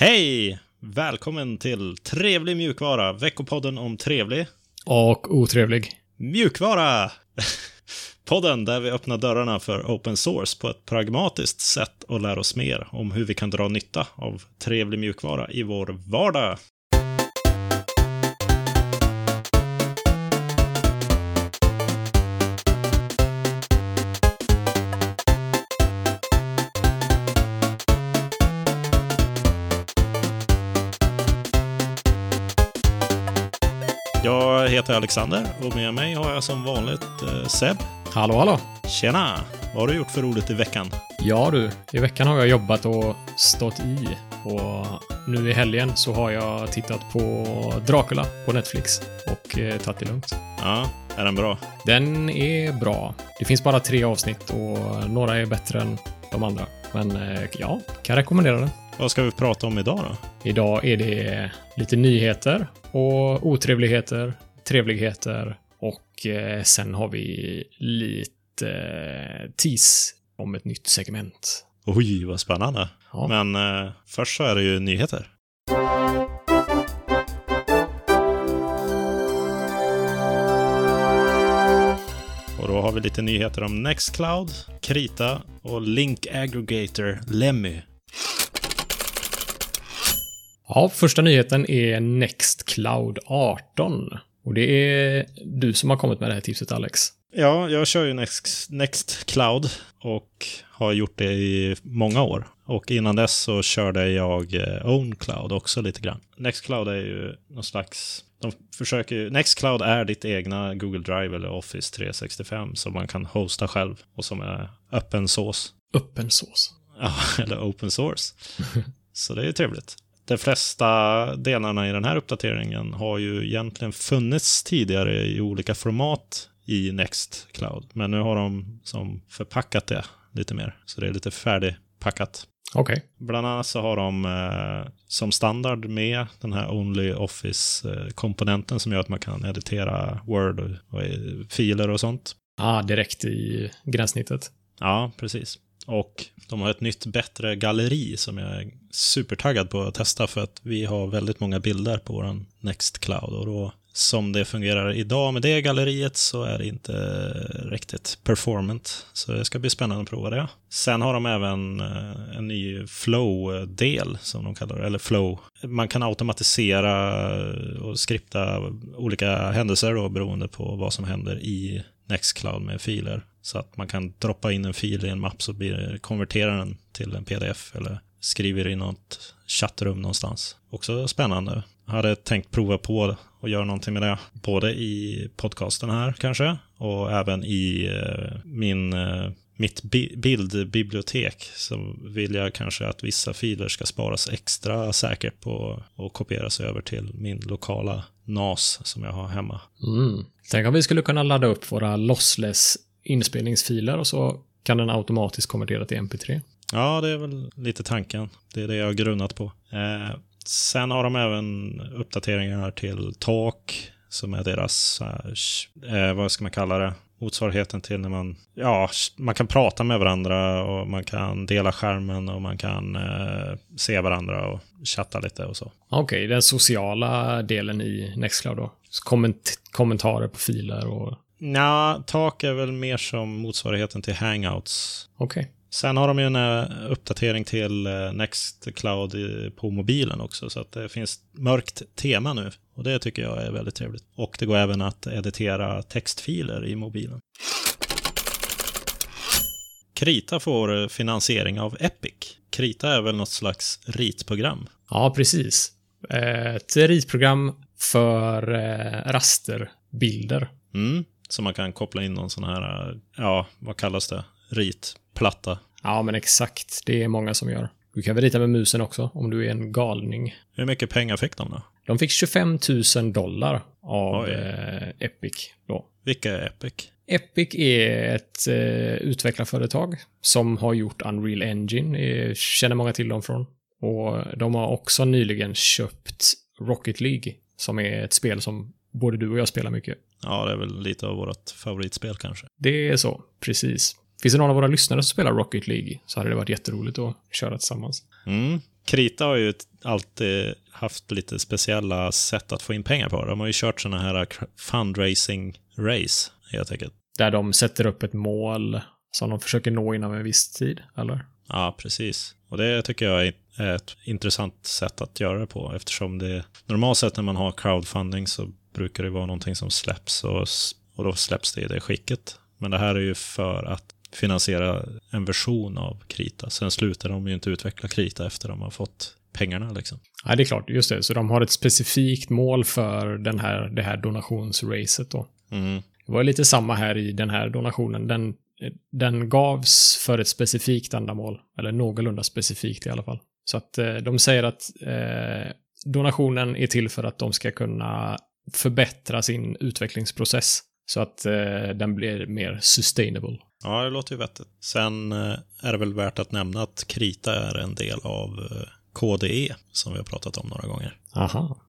Hej! Välkommen till Trevlig mjukvara, veckopodden om trevlig Och otrevlig. mjukvara. Podden där vi öppnar dörrarna för open source på ett pragmatiskt sätt och lär oss mer om hur vi kan dra nytta av trevlig mjukvara i vår vardag. Heter Alexander och med mig har jag som vanligt eh, Seb. Hallå, hallå. Tjena! Vad har du gjort för roligt i veckan? Ja du, i veckan har jag jobbat och stått i. Och nu i helgen så har jag tittat på Dracula på Netflix och eh, tagit det lugnt. Ja, är den bra? Den är bra. Det finns bara tre avsnitt och några är bättre än de andra. Men eh, ja, kan rekommendera den. Vad ska vi prata om idag då? Idag är det lite nyheter och otrevligheter, trevligheter och eh, sen har vi lite eh, tease om ett nytt segment. Oj, vad spännande. Ja. Men eh, först så är det ju nyheter. Och då har vi lite nyheter om Nextcloud, Krita och Link Aggregator Lemmy. Ja, första nyheten är Nextcloud 18. Och det är du som har kommit med det här tipset, Alex. Ja, jag kör ju Next, Nextcloud och har gjort det i många år. Och innan dess så körde jag eh, OwnCloud också lite grann. Nextcloud är ju någon slags... De försöker Nextcloud är ditt egna Google Drive eller Office 365 som man kan hosta själv och som är öppen source. Öppen sås. Ja, eller open source. Så det är ju trevligt. De flesta delarna i den här uppdateringen har ju egentligen funnits tidigare i olika format i Nextcloud. Men nu har de som förpackat det lite mer. Så det är lite färdigpackat. Okej. Bland annat så har de eh, som standard med den här Only Office-komponenten som gör att man kan editera Word och, och eh, filer och sånt. Ah, direkt i gränssnittet. Ja, precis. Och de har ett nytt bättre galleri som jag är supertaggad på att testa för att vi har väldigt många bilder på vår Nextcloud och då som det fungerar idag med det galleriet så är det inte riktigt performant. Så det ska bli spännande att prova det. Sen har de även eh, en ny flow-del som de kallar det, eller flow. Man kan automatisera och skripta olika händelser då beroende på vad som händer i Nextcloud med filer. Så att man kan droppa in en fil i en mapp så blir det, konverterar den till en pdf eller skriver i något chattrum någonstans. Också spännande. Jag hade tänkt prova på och göra någonting med det. Både i podcasten här kanske och även i eh, min, eh, mitt bi- bildbibliotek. Så vill jag kanske att vissa filer ska sparas extra säkert på och kopieras över till min lokala NAS som jag har hemma. Mm. Tänk om vi skulle kunna ladda upp våra lossless inspelningsfiler och så kan den automatiskt konvertera till MP3. Ja, det är väl lite tanken. Det är det jag har grunnat på. Eh, sen har de även uppdateringar till Talk, som är deras, eh, vad ska man kalla det, motsvarigheten till när man, ja, man kan prata med varandra och man kan dela skärmen och man kan eh, se varandra och chatta lite och så. Okej, den sociala delen i Nextcloud då. Komment kommentarer på filer och... Nja, Talk är väl mer som motsvarigheten till Hangouts. Okej. Sen har de ju en eh, uppdatering till eh, Nextcloud på mobilen också, så att det finns mörkt tema nu. Och det tycker jag är väldigt trevligt. Och det går även att editera textfiler i mobilen. Krita får eh, finansiering av Epic. Krita är väl något slags ritprogram? Ja, precis. Ett ritprogram för rasterbilder. Mm, så man kan koppla in någon sån här, eh, ja, vad kallas det? Ritplatta. Ja, men exakt. Det är många som gör. Du kan väl rita med musen också, om du är en galning. Hur mycket pengar fick de då? De fick 25 000 dollar av eh, Epic då. Vilka är Epic? Epic är ett eh, utvecklarföretag som har gjort Unreal Engine, eh, känner många till dem från. Och de har också nyligen köpt Rocket League, som är ett spel som både du och jag spelar mycket. Ja, det är väl lite av vårt favoritspel kanske. Det är så, precis. Finns det någon av våra lyssnare som spelar Rocket League så hade det varit jätteroligt att köra tillsammans. Mm. Krita har ju alltid haft lite speciella sätt att få in pengar på. De har ju kört sådana här fundraising-race, helt enkelt. Där de sätter upp ett mål som de försöker nå inom en viss tid, eller? Ja, precis. Och det tycker jag är ett intressant sätt att göra det på eftersom det normalt sett när man har crowdfunding så brukar det vara någonting som släpps och, och då släpps det i det skicket. Men det här är ju för att finansiera en version av Krita. Sen slutar de ju inte utveckla Krita efter de har fått pengarna. Liksom. Ja, det är klart. Just det. Så de har ett specifikt mål för den här, det här donationsracet då. Mm. Det var lite samma här i den här donationen. Den, den gavs för ett specifikt ändamål. Eller någorlunda specifikt i alla fall. Så att eh, de säger att eh, donationen är till för att de ska kunna förbättra sin utvecklingsprocess. Så att eh, den blir mer sustainable. Ja, det låter ju vettigt. Sen eh, är det väl värt att nämna att Krita är en del av eh, KDE, som vi har pratat om några gånger. Aha.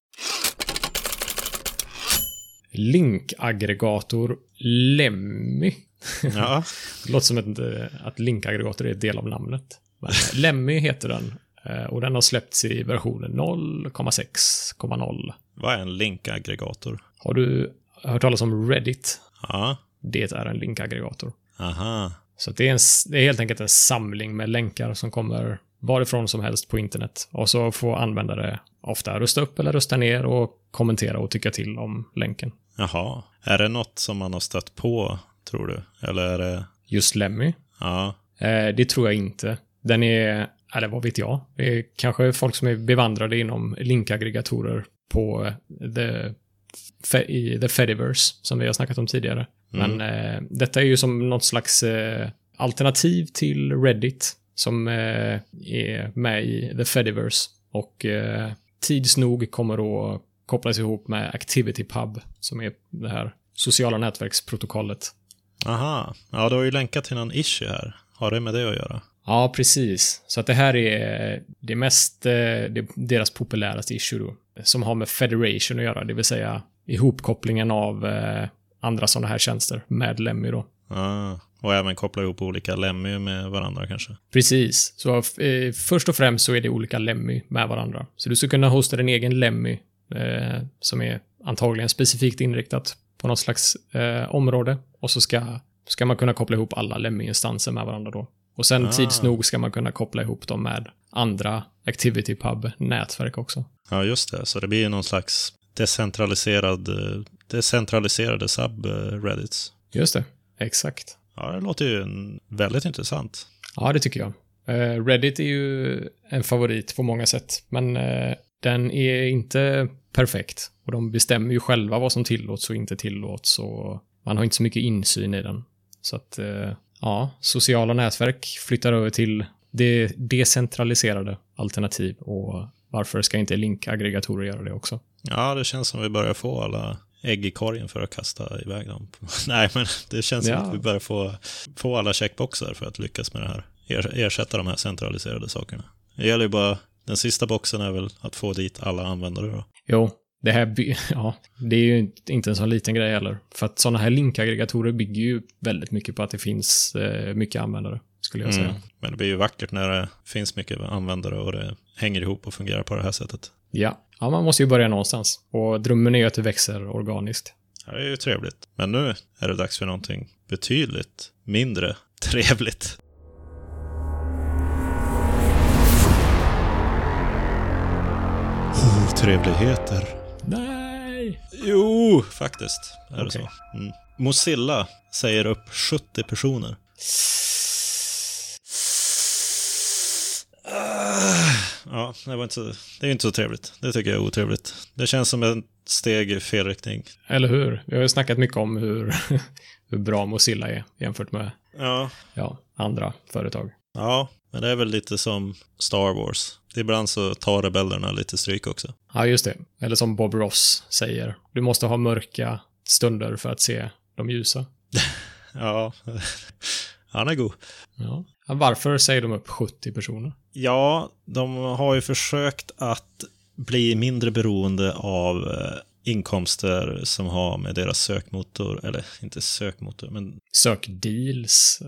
Linkaggregator Lemmy. Ja. det låter som ett, eh, att linkaggregator är ett del av namnet. Men Lemmy heter den. Och den har släppts i versionen 0,6,0. Vad är en linkaggregator? Har du hört talas om Reddit? Ja. Det är en linkaggregator. Aha. Så det är, en, det är helt enkelt en samling med länkar som kommer varifrån som helst på internet. Och så får användare ofta rösta upp eller rösta ner och kommentera och tycka till om länken. Jaha. Är det något som man har stött på, tror du? Eller är det... Just Lemmy? Ja. Eh, det tror jag inte. Den är, eller vad vet jag? Det är kanske folk som är bevandrade inom linkaggregatorer på the, i the Fediverse, som vi har snackat om tidigare. Mm. Men eh, detta är ju som något slags eh, alternativ till Reddit som eh, är med i The Fediverse. Och eh, tids nog kommer att kopplas ihop med ActivityPub, som är det här sociala nätverksprotokollet. Aha, ja du har ju länkat till någon issue här. Har det med det att göra? Ja, precis. Så att det här är det mest, eh, det, deras populäraste issue då, som har med Federation att göra, det vill säga ihopkopplingen av eh, andra sådana här tjänster med Lemmy då. Ah, och även koppla ihop olika Lemmy med varandra kanske? Precis. Så eh, först och främst så är det olika Lemmy med varandra. Så du ska kunna hosta din egen Lemmy eh, som är antagligen specifikt inriktat på något slags eh, område. Och så ska, ska man kunna koppla ihop alla Lemmy-instanser med varandra då. Och sen ah. tids nog ska man kunna koppla ihop dem med andra ActivityPub-nätverk också. Ja, just det. Så det blir någon slags decentraliserad, eh, decentraliserade subreddits. Just det, exakt. Ja, det låter ju väldigt intressant. Ja, det tycker jag. Uh, Reddit är ju en favorit på många sätt, men uh, den är inte perfekt. Och de bestämmer ju själva vad som tillåts och inte tillåts och man har inte så mycket insyn i den. Så att, ja, sociala nätverk flyttar över till det decentraliserade alternativ och varför ska inte linkaggregatorer göra det också? Ja, det känns som vi börjar få alla ägg i korgen för att kasta iväg dem. Nej, men det känns ja. som att vi börjar få, få alla checkboxar för att lyckas med det här. ersätta de här centraliserade sakerna. Det gäller ju bara, den sista boxen är väl att få dit alla användare då. Jo, det här, ja, det är ju inte en sån liten grej heller. För att sådana här linkaggregatorer bygger ju väldigt mycket på att det finns eh, mycket användare, skulle jag säga. Mm. Men det blir ju vackert när det finns mycket användare och det hänger ihop och fungerar på det här sättet. Ja, ja man måste ju börja någonstans. Och drömmen är ju att det växer organiskt. Ja, det är ju trevligt. Men nu är det dags för någonting betydligt mindre trevligt. Otrevligheter. Jo, faktiskt är okay. det så. Mm. Mozilla säger upp 70 personer. Ja, det, var inte så, det är inte så trevligt. Det tycker jag är otrevligt. Det känns som ett steg i fel riktning. Eller hur? Vi har ju snackat mycket om hur, hur bra Mozilla är jämfört med ja. Ja, andra företag. Ja, men det är väl lite som Star Wars. Ibland så tar rebellerna lite stryk också. Ja, just det. Eller som Bob Ross säger. Du måste ha mörka stunder för att se de ljusa. ja, han är god. Ja. Varför säger de upp 70 personer? Ja, de har ju försökt att bli mindre beroende av eh, inkomster som har med deras sökmotor, eller inte sökmotor, men... Sökdeals.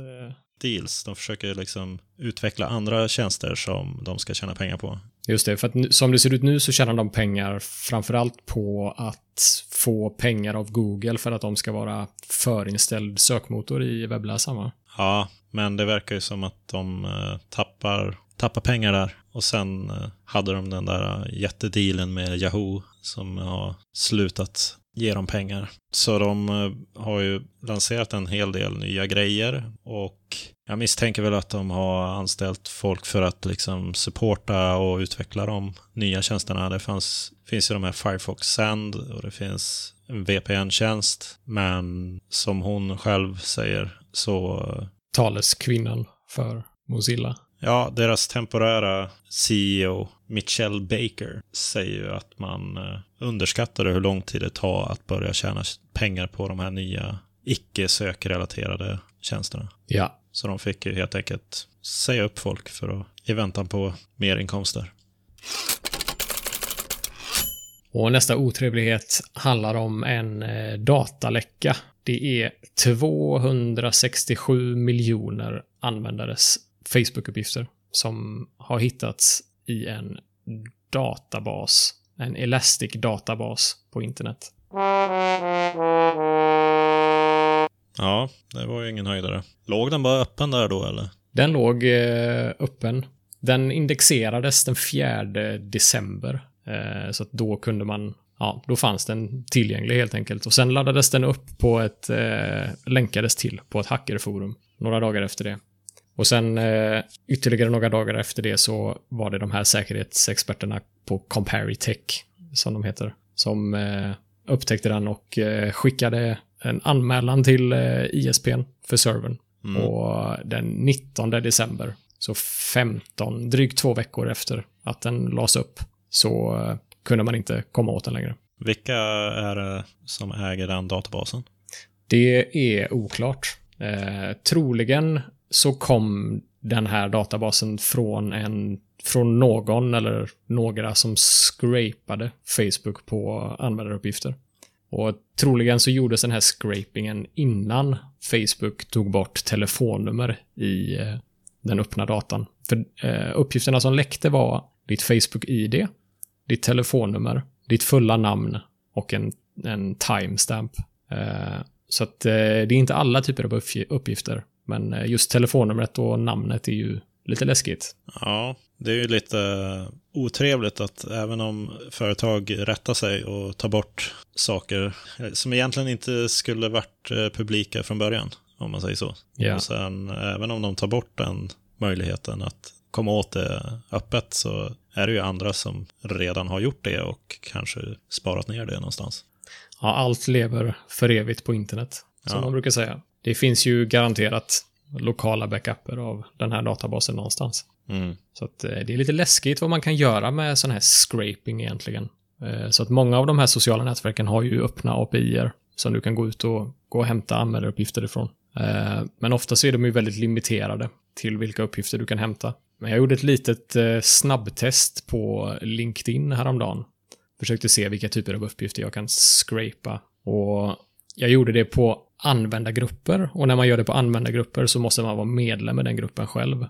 Deals. De försöker liksom utveckla andra tjänster som de ska tjäna pengar på. Just det, för att som det ser ut nu så tjänar de pengar framförallt på att få pengar av Google för att de ska vara förinställd sökmotor i webbläsaren. va? Ja, men det verkar ju som att de eh, tappar, tappar pengar där. Och sen eh, hade de den där jättedealen med Yahoo som har slutat ge dem pengar. Så de eh, har ju lanserat en hel del nya grejer och jag misstänker väl att de har anställt folk för att liksom supporta och utveckla de nya tjänsterna. Det fanns, finns ju de här Firefox Send och det finns en VPN-tjänst. Men som hon själv säger så Taleskvinnan för Mozilla. Ja, deras temporära CEO Michelle Baker säger ju att man eh, underskattade hur lång tid det tar att börja tjäna pengar på de här nya icke-sökrelaterade tjänsterna. Ja. Så de fick ju helt enkelt säga upp folk för att, i väntan på mer inkomster. Och nästa otrevlighet handlar om en eh, dataläcka. Det är 267 miljoner användares Facebook-uppgifter som har hittats i en databas, en Elastic databas på internet. Ja, det var ju ingen höjdare. Låg den bara öppen där då eller? Den låg eh, öppen. Den indexerades den 4 december. Eh, så att då kunde man, ja, då fanns den tillgänglig helt enkelt. Och sen laddades den upp på ett, eh, länkades till på ett hackerforum några dagar efter det. Och sen eh, ytterligare några dagar efter det så var det de här säkerhetsexperterna på Comparitech, som de heter, som eh, upptäckte den och eh, skickade en anmälan till eh, ISPn för servern. Mm. Och den 19 december, så 15, drygt två veckor efter att den lades upp, så eh, kunde man inte komma åt den längre. Vilka är det som äger den databasen? Det är oklart. Eh, troligen så kom den här databasen från, en, från någon eller några som scrapade Facebook på användaruppgifter. Och troligen så gjordes den här scrapingen innan Facebook tog bort telefonnummer i eh, den öppna datan. För eh, uppgifterna som läckte var ditt Facebook-ID, ditt telefonnummer, ditt fulla namn och en, en timestamp. Eh, så att det är inte alla typer av uppgifter. Men just telefonnumret och namnet är ju lite läskigt. Ja, det är ju lite otrevligt att även om företag rättar sig och tar bort saker som egentligen inte skulle varit eh, publika från början, om man säger så. Ja. Och sen även om de tar bort den möjligheten att komma åt det öppet så är det ju andra som redan har gjort det och kanske sparat ner det någonstans. Ja, allt lever för evigt på internet, som Ja. man brukar säga. Det finns ju garanterat lokala backuper av den här databasen någonstans. Mm. Så att, eh, det är lite läskigt vad man kan göra med sån här scraping egentligen. Eh, så att många av de här sociala nätverken har ju öppna API-er som du kan gå ut och gå och hämta användaruppgifter ifrån. Eh, men ofta så är de ju väldigt limiterade till vilka uppgifter du kan hämta. Men jag gjorde ett litet snabbtest på LinkedIn häromdagen. Försökte se vilka typer av uppgifter jag kan scrapa. Och jag gjorde det på användargrupper. Och när man gör det på användargrupper så måste man vara medlem i den gruppen själv.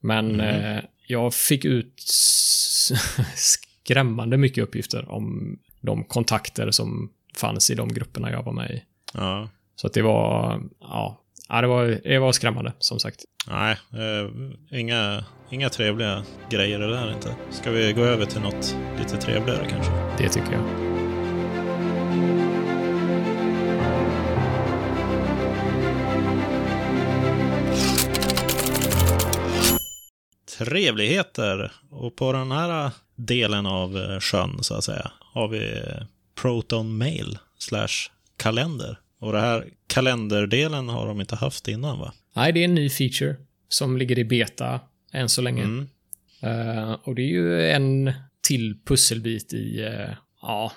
Men eh, jag fick ut skrämmande mycket uppgifter om de kontakter som fanns i de grupperna jag var med i. Ja, Så att det var, ja, ja det, var, det var skrämmande som sagt. nej, eh, inga, inga trevliga grejer det där inte. Ska vi gå över till något lite trevligare kanske? Det tycker jag. Trevligheter. Och på den här delen av eh, sjön, så att säga, har vi Proton Mail slash kalender. Och det här kalenderdelen har de inte haft innan, va? Nej, det är en ny feature som ligger i beta än så länge. Mm. Eh, och det är ju en till pusselbit i, eh, ja,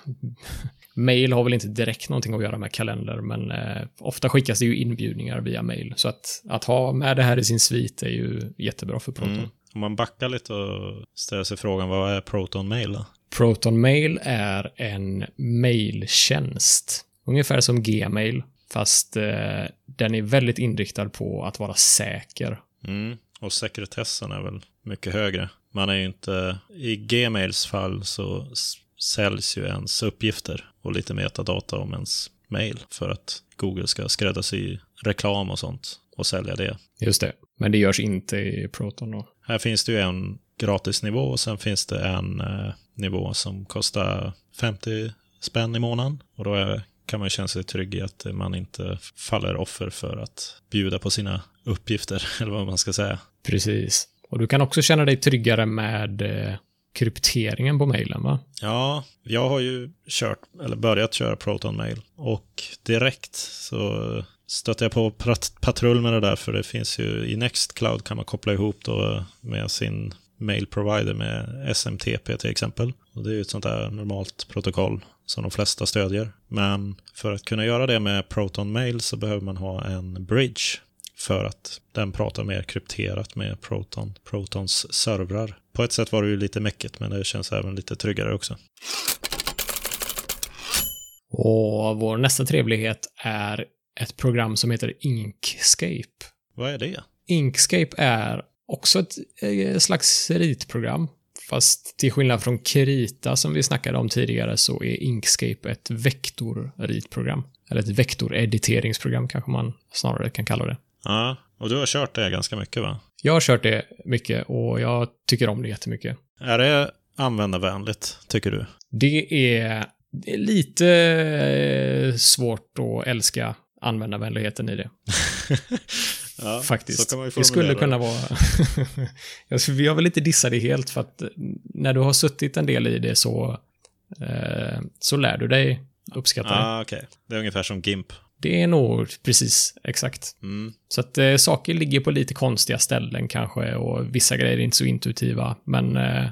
mail har väl inte direkt någonting att göra med kalender, men eh, ofta skickas det ju inbjudningar via mail. Så att, att ha med det här i sin svit är ju jättebra för Proton. Mm. Om man backar lite och ställer sig frågan, vad är Proton Mail då? Proton Mail är en mailtjänst. Ungefär som Gmail, fast eh, den är väldigt inriktad på att vara säker. Mm. Och sekretessen är väl mycket högre. man är ju inte... I Gmails fall så säljs ju ens uppgifter och lite metadata om ens mail för att Google ska skräddarsy reklam och sånt och sälja det. Just det. Men det görs inte i Proton då? Här finns det ju en gratisnivå och sen finns det en eh, nivå som kostar 50 spänn i månaden. Och då är, kan man känna sig trygg i att man inte faller offer för att bjuda på sina uppgifter, eller vad man ska säga. Precis. Och du kan också känna dig tryggare med eh, krypteringen på mejlen, va? Ja, jag har ju kört, eller börjat köra Proton Mail och direkt så stötte jag på patrull med det där, för det finns ju i Nextcloud kan man koppla ihop då med sin mail provider med SMTP till exempel. Och det är ju ett sånt där normalt protokoll som de flesta stödjer. Men för att kunna göra det med Proton Mail så behöver man ha en bridge för att den pratar mer krypterat med Proton, Protons servrar. På ett sätt var det ju lite mäckigt, men det känns även lite tryggare också. Och vår nästa trevlighet är ett program som heter Inkscape. Vad är det? Inkscape är också ett, ett slags ritprogram. Fast till skillnad från Krita som vi snackade om tidigare så är Inkscape ett vektorritprogram. Eller ett vektorediteringsprogram kanske man snarare kan kalla det. Ja, och du har kört det ganska mycket va? Jag har kört det mycket och jag tycker om det jättemycket. Är det användarvänligt, tycker du? Det är, det är lite eh, svårt att älska användarvänligheten i det. ja, Faktiskt. det skulle kunna vara... jag vill inte dissa det helt för att när du har suttit en del i det så, eh, så lär du dig uppskatta det. Ah, okay. Det är ungefär som GIMP. Det är nog precis exakt. Mm. Så att eh, saker ligger på lite konstiga ställen kanske och vissa grejer är inte så intuitiva. Men eh,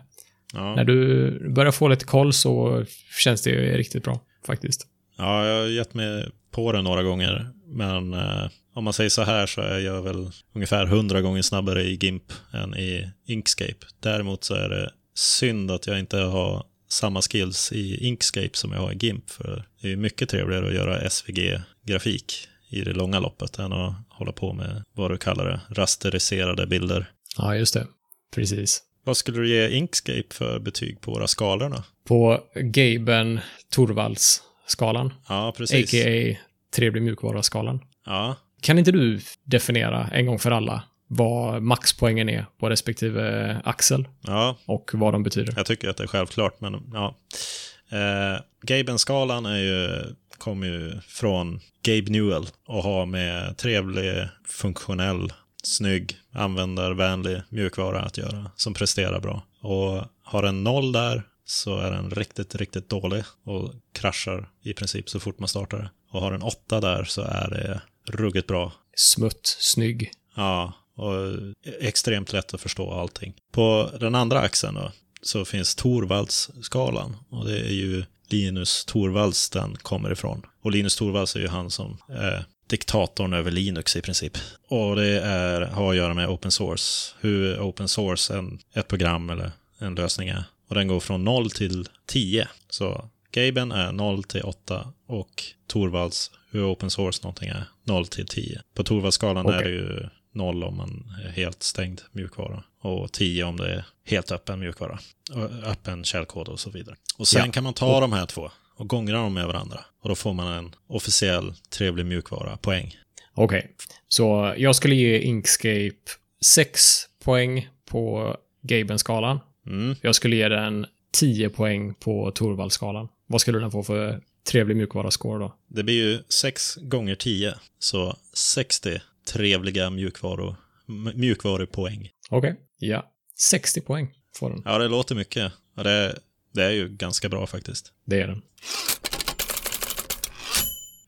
ja. när du börjar få lite koll så känns det riktigt bra faktiskt. Ja, jag har gett mig på det några gånger. Men eh, om man säger så här så är jag väl ungefär hundra gånger snabbare i GIMP än i Inkscape. Däremot så är det synd att jag inte har samma skills i Inkscape som jag har i GIMP. För det är mycket trevligare att göra SVG-grafik i det långa loppet än att hålla på med vad du kallar det, rasteriserade bilder. Ja, just det. Precis. Vad skulle du ge Inkscape för betyg på våra skalorna? På Gaben Torvalds-skalan. Ja, precis. A.k.a. trevlig mjukvara-skalan. Ja. Kan inte du definiera en gång för alla vad maxpoängen är på respektive axel. Ja. Och vad de betyder. Jag tycker att det är självklart, men ja. Eh, Gaben-skalan är ju, kommer ju från Gabe Newell och har med trevlig, funktionell, snygg, användarvänlig mjukvara att göra som presterar bra. Och har en noll där så är den riktigt, riktigt dålig och kraschar i princip så fort man startar det. Och har en åtta där så är det ruggigt bra. Smutt, snygg. Ja, och extremt lätt att förstå allting. På den andra axeln då, så finns Torvalds-skalan. Och det är ju Linus Torvalds den kommer ifrån. Och Linus Torvalds är ju han som är diktatorn över Linux i princip. Och det är, har att göra med open source. Hur open source en, ett program eller en lösning är. Och den går från 0 till 10. Så Gaben är 0 till 8 och Torvalds, hur open source någonting är, 0 till 10. På Torvaldsskalan okay. är det ju 0 om man är helt stängd mjukvara. Och 10 om det är helt öppen mjukvara. Öppen källkod och så vidare. Och sen ja. kan man ta de här två och gångra dem med varandra. Och då får man en officiell trevlig mjukvara poäng. Okej, okay. så jag skulle ge Inkscape 6 poäng på Gaben-skalan. Mm. Jag skulle ge den 10 poäng på Torvald-skalan. Vad skulle den få för trevlig mjukvara-score då? Det blir ju 6 gånger 10, så 60 trevliga mjukvaror, mjukvarupoäng. Okej, okay. ja. 60 poäng får den. Ja, det låter mycket. Det, det är ju ganska bra faktiskt. Det är den.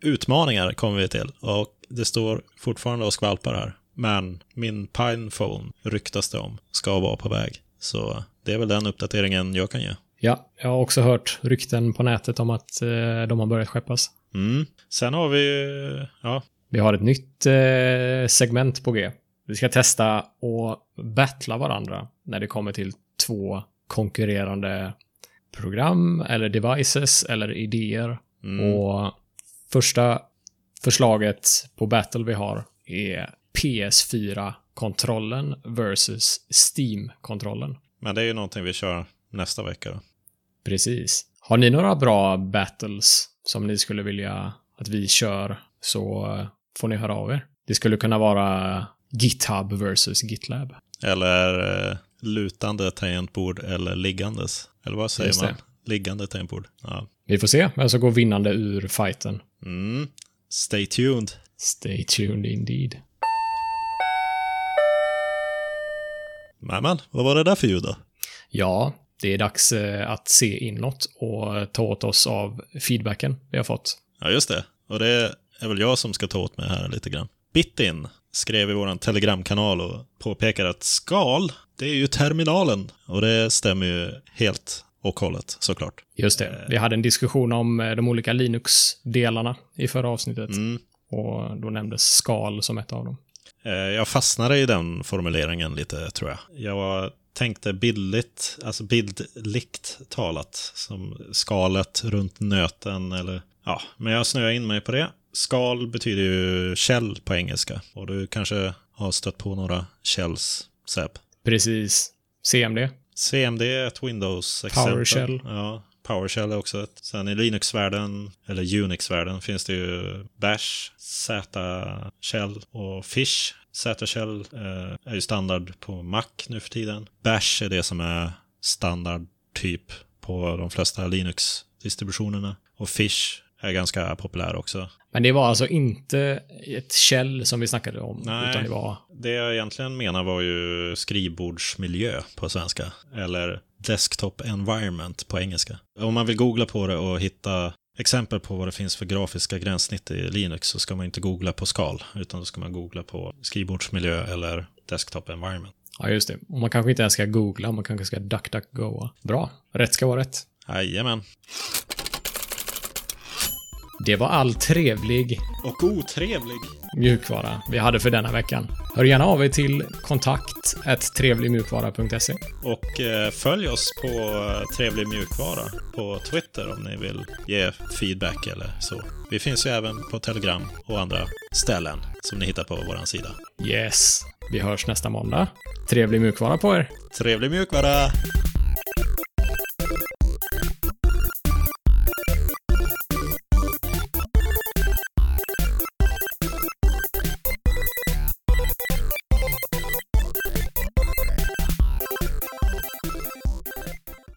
Utmaningar kommer vi till och det står fortfarande och skvalpar här. Men min Pinephone ryktas det om ska vara på väg. Så det är väl den uppdateringen jag kan ge. Ja, jag har också hört rykten på nätet om att eh, de har börjat skeppas. Mm. Sen har vi, ja, vi har ett nytt eh, segment på G. Vi ska testa och battla varandra när det kommer till två konkurrerande program eller devices eller idéer. Mm. Och första förslaget på battle vi har är PS4-kontrollen versus Steam-kontrollen. Men det är ju någonting vi kör nästa vecka då. Precis. Har ni några bra battles som ni skulle vilja att vi kör så eh, får ni höra av er. Det skulle kunna vara GitHub versus GitLab. Eller eh, lutande tangentbord eller liggandes. Eller vad säger man? Liggande tangentbord. Ja. Vi får se vem som går vinnande ur fighten. Mm. Stay tuned. Stay tuned indeed. Men, vad var det där för ljud då? Ja, det är dags eh, att se inåt och ta åt oss av feedbacken vi har fått. Ja, just det. Och det är väl jag som ska ta åt mig här lite grann. Bitin skrev i vår telegramkanal och påpekar att skal, det är ju terminalen. Och det stämmer ju helt och hållet, såklart. Just det. Vi hade en diskussion om eh, de olika Linux-delarna i förra avsnittet. Mm. Och då nämndes skal som ett av dem. Eh, Jag fastnade i den formuleringen lite, tror jag. Jag tänkte bildligt, alltså bildligt talat, som skalet runt nöten eller ja, men jag snöade in mig på det. Skal betyder ju käll på engelska och du kanske har stött på några källs, Seb. Precis. CMD. CMD är ett Windows-exempel. PowerShell. Ja, PowerShell är också ett. Sen i Linux-världen, eller Unix-världen, finns det ju Bash, Z-shell och Fish. Z-shell eh, är ju standard på Mac nu för tiden. Bash är det som är standard typ på de flesta Linux-distributioner. Och Fish är ganska populär också. Men det var alltså inte ett käll som vi snackade om, Nej. utan det var... Det jag egentligen menar var ju skrivbordsmiljö på svenska. Eller desktop environment på engelska. Om man vill googla på det och hitta exempel på vad det finns för grafiska gränssnitt i Linux så ska man inte googla på skal, utan då ska man googla på skrivbordsmiljö eller desktop environment. Ja, just det. Och man kanske inte ens ska googla, man kanske ska duck-duck-goa. Bra. Rätt ska vara rätt. Jajamän. Det var all trevlig Och otrevlig. mjukvara vi hade för denna veckan. Hör gärna av er till kontakt trevligmjukvara.se. Och eh, följ oss på eh, Trevlig Mjukvara på Twitter om ni vill ge feedback eller så. Vi finns ju även på Telegram och andra ställen som ni hittar på vår sida. Yes. Vi hörs nästa måndag. Trevlig mjukvara på er. Trevlig mjukvara!